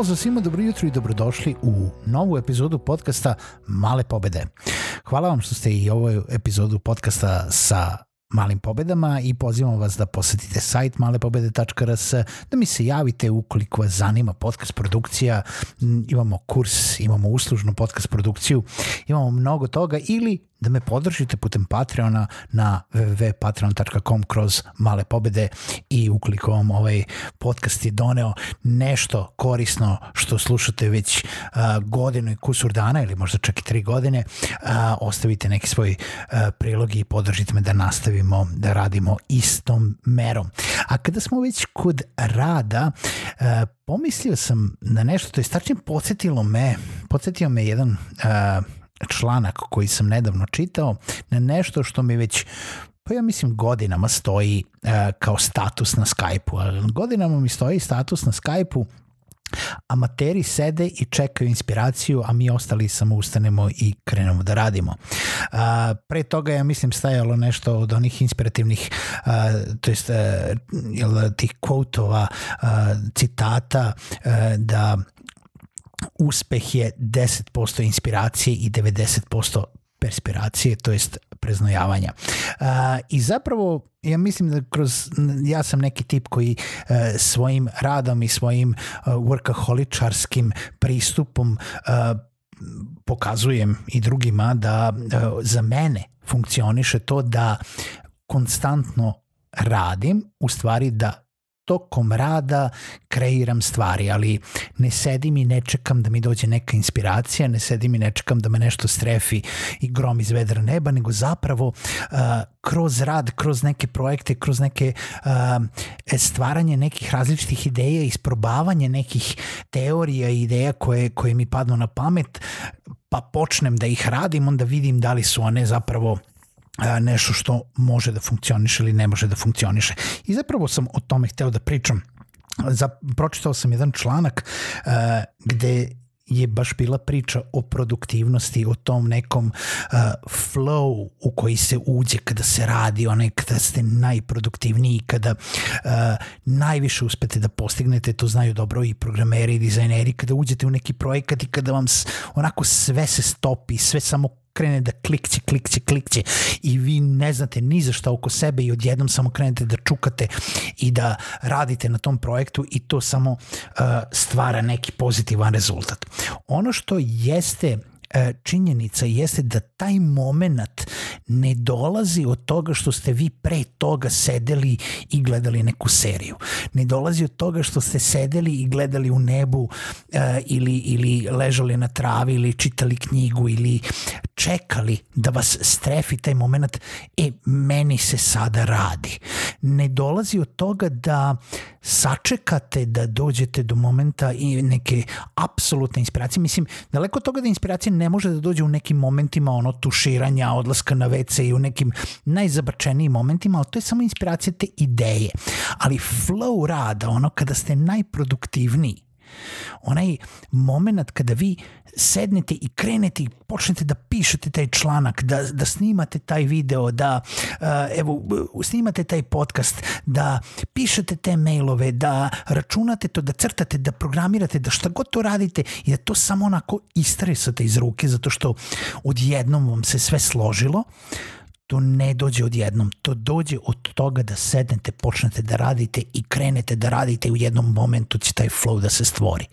pozdrav svima, dobro jutro i dobrodošli u novu epizodu podcasta Male pobede. Hvala vam što ste i ovu epizodu podcasta sa malim pobedama i pozivam vas da posetite sajt malepobede.rs, da mi se javite ukoliko vas zanima podcast produkcija, imamo kurs, imamo uslužnu podcast produkciju, imamo mnogo toga ili da me podržite putem Patreona na www.patreon.com kroz male pobede i ukoliko vam ovaj podcast je doneo nešto korisno što slušate već a, godinu i kusur dana ili možda čak i tri godine, a, ostavite neki svoj a, prilog i podržite me da nastavimo da radimo istom merom. A kada smo već kod rada, a, pomislio sam na nešto, to je starčin podsjetilo me, podsjetio me jedan a, članak koji sam nedavno čitao na nešto što mi već pa ja mislim godinama stoji e, kao status na Skype-u. Godinama mi stoji status na Skype-u Amateri sede i čekaju inspiraciju, a mi ostali samo ustanemo i krenemo da radimo. A, e, pre toga ja mislim stajalo nešto od onih inspirativnih, a, e, to jest a, e, jel, tih quote-ova, citata, a, da uspeh je 10% inspiracije i 90% perspiracije, to jest preznojavanja. Uh, I zapravo ja mislim da kroz, ja sam neki tip koji uh, svojim radom i svojim uh, workaholičarskim pristupom e, pokazujem i drugima da za mene funkcioniše to da konstantno radim, u stvari da tokom rada kreiram stvari, ali ne sedim i ne čekam da mi dođe neka inspiracija, ne sedim i ne čekam da me nešto strefi i grom iz vedra neba, nego zapravo uh, kroz rad, kroz neke projekte, kroz neke uh, stvaranje nekih različitih ideja, isprobavanje nekih teorija i ideja koje, koje mi padnu na pamet, pa počnem da ih radim, onda vidim da li su one zapravo nešto što može da funkcioniše ili ne može da funkcioniše. I zapravo sam o tome hteo da pričam. Za, pročitao sam jedan članak uh, gde je baš bila priča o produktivnosti, o tom nekom uh, flow u koji se uđe kada se radi, onaj kada ste najproduktivniji, kada uh, najviše uspete da postignete, to znaju dobro i programeri i dizajneri, kada uđete u neki projekat i kada vam onako sve se stopi, sve samo krene da klikci, klikci, klikci i vi ne znate ni za šta oko sebe i odjednom samo krenete da čukate i da radite na tom projektu i to samo uh, stvara neki pozitivan rezultat. Ono što jeste uh, činjenica jeste da taj moment ne dolazi od toga što ste vi pre toga sedeli i gledali neku seriju. Ne dolazi od toga što ste sedeli i gledali u nebu e, ili, ili ležali na travi ili čitali knjigu ili čekali da vas strefi taj moment e, meni se sada radi. Ne dolazi od toga da sačekate da dođete do momenta i neke apsolutne inspiracije. Mislim, daleko od toga da inspiracija ne može da dođe u nekim momentima ono tuširanja, odlaska na WC i u nekim najzabačenijim momentima, ali to je samo inspiracija te ideje. Ali flow rada, ono kada ste najproduktivniji, Onaj moment kada vi sednete i krenete i počnete da pišete taj članak, da, da snimate taj video, da eh, evo, snimate taj podcast, da pišete te mailove, da računate to, da crtate, da programirate, da šta god to radite i da to samo onako istresate iz ruke zato što odjednom vam se sve složilo, uh, to ne dođe odjednom, to dođe od toga da sednete, počnete da radite i krenete da radite i u jednom momentu će taj flow da se stvori.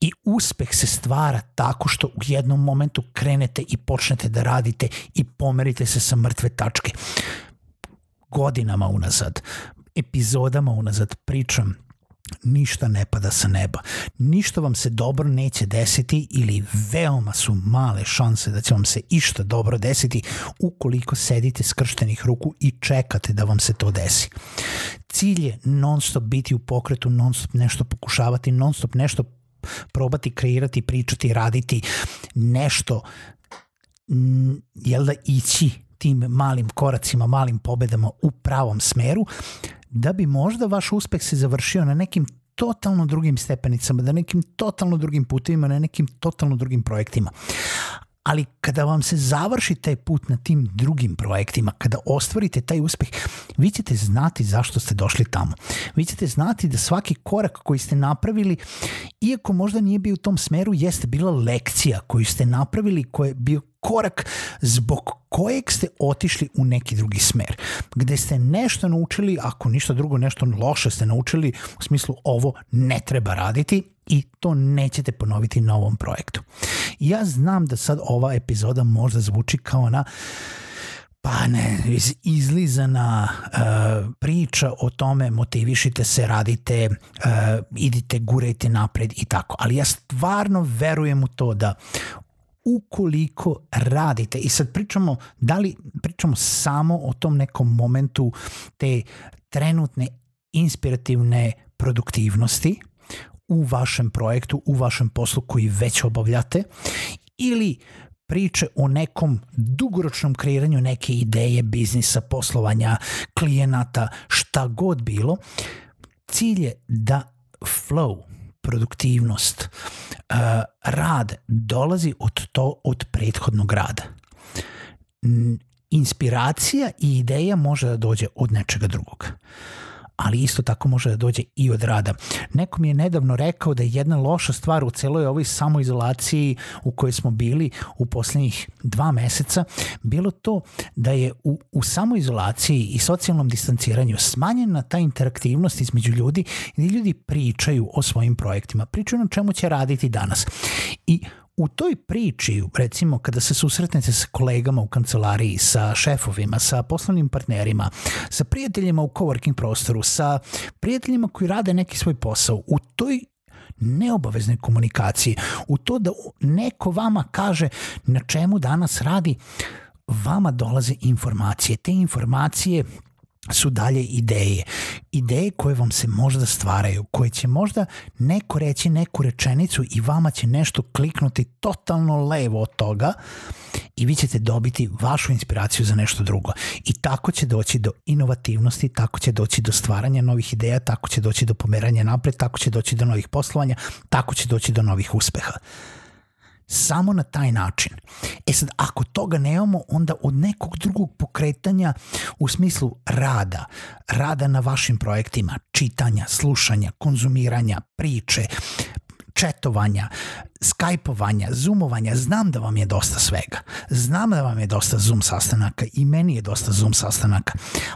I uspeh se stvara tako što u jednom momentu krenete i počnete da radite i pomerite se sa mrtve tačke. Godinama unazad, epizodama unazad pričam ništa ne pada sa neba. Ništa vam se dobro neće desiti ili veoma su male šanse da će vam se išta dobro desiti ukoliko sedite skrštenih ruku i čekate da vam se to desi. Cilj je non stop biti u pokretu, non stop nešto pokušavati, non stop nešto probati, kreirati, pričati, raditi, nešto jel da ići tim malim koracima, malim pobedama u pravom smeru da bi možda vaš uspeh se završio na nekim totalno drugim stepenicama, na nekim totalno drugim putevima, na nekim totalno drugim projektima ali kada vam se završi taj put na tim drugim projektima, kada ostvarite taj uspeh, vi ćete znati zašto ste došli tamo. Vi ćete znati da svaki korak koji ste napravili, iako možda nije bio u tom smeru, jeste bila lekcija koju ste napravili, koja je bio korak zbog kojeg ste otišli u neki drugi smer, gde ste nešto naučili, ako ništa drugo, nešto loše ste naučili, u smislu ovo ne treba raditi, i to nećete ponoviti na ovom projektu. Ja znam da sad ova epizoda možda zvuči kao na pa ne, izlizana uh, priča o tome motivišite se, radite, uh, idite, gurajte napred i tako. Ali ja stvarno verujem u to da ukoliko radite i sad pričamo da li pričamo samo o tom nekom momentu te trenutne inspirativne produktivnosti u vašem projektu, u vašem poslu koji već obavljate ili priče o nekom dugoročnom kreiranju neke ideje, biznisa, poslovanja, klijenata, šta god bilo, cilj je da flow, produktivnost, e, rad dolazi od to od prethodnog rada. Inspiracija i ideja može da dođe od nečega drugog ali isto tako može da dođe i od rada. Neko mi je nedavno rekao da je jedna loša stvar u celoj ovoj samoizolaciji u kojoj smo bili u poslednjih dva meseca, bilo to da je u, u samoizolaciji i socijalnom distanciranju smanjena ta interaktivnost između ljudi gde ljudi pričaju o svojim projektima, pričaju na čemu će raditi danas. I u toj priči, recimo kada se susretnete sa kolegama u kancelariji, sa šefovima, sa poslovnim partnerima, sa prijateljima u coworking prostoru, sa prijateljima koji rade neki svoj posao, u toj neobaveznoj komunikaciji, u to da neko vama kaže na čemu danas radi, vama dolaze informacije. Te informacije su dalje ideje. Ideje koje vam se možda stvaraju, koje će možda neko reći neku rečenicu i vama će nešto kliknuti totalno levo od toga i vi ćete dobiti vašu inspiraciju za nešto drugo. I tako će doći do inovativnosti, tako će doći do stvaranja novih ideja, tako će doći do pomeranja napred, tako će doći do novih poslovanja, tako će doći do novih uspeha. Samo na taj način. E sad, ako toga nemamo, onda od nekog drugog pokretanja u smislu rada, rada na vašim projektima, čitanja, slušanja, konzumiranja, priče, četovanja, skajpovanja, zoomovanja, znam da vam je dosta svega. Znam da vam je dosta Zoom sastanaka i meni je dosta Zoom sastanaka,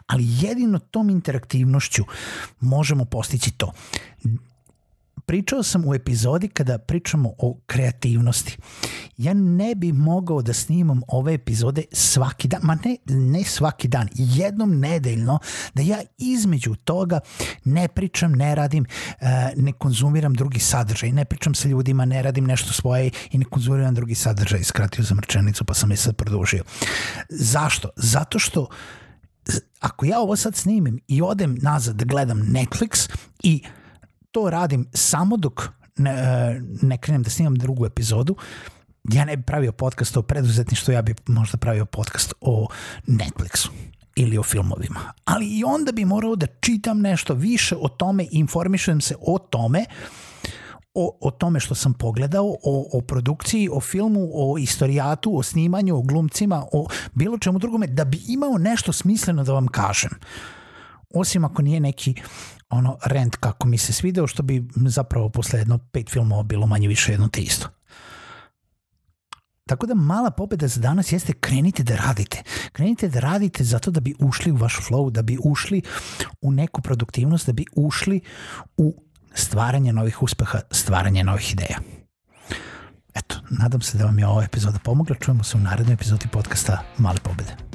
ali jedino tom interaktivnošću možemo postići to pričao sam u epizodi kada pričamo o kreativnosti. Ja ne bi mogao da snimam ove epizode svaki dan, ma ne, ne svaki dan, jednom nedeljno, da ja između toga ne pričam, ne radim, e, ne konzumiram drugi sadržaj, ne pričam sa ljudima, ne radim nešto svoje i ne konzumiram drugi sadržaj. Skratio sam rečenicu pa sam je sad produžio. Zašto? Zato što e, ako ja ovo sad snimim i odem nazad da gledam Netflix i to radim samo dok ne, e, ne krenem da snimam drugu epizodu, ja ne bi pravio podcast o preduzetništvu, ja bi možda pravio podcast o Netflixu ili o filmovima. Ali i onda bi morao da čitam nešto više o tome, informišujem se o tome, o, o tome što sam pogledao, o, o produkciji, o filmu, o istorijatu, o snimanju, o glumcima, o bilo čemu drugome, da bi imao nešto smisleno da vam kažem. Osim ako nije neki uh, ono rent kako mi se svideo, što bi zapravo posle jedno pet filmova bilo manje više jedno te isto. Tako da mala pobeda za danas jeste krenite da radite. Krenite da radite zato da bi ušli u vaš flow, da bi ušli u neku produktivnost, da bi ušli u stvaranje novih uspeha, stvaranje novih ideja. Eto, nadam se da vam je ova epizoda pomogla. Čujemo se u narednoj epizodi podcasta Male pobede.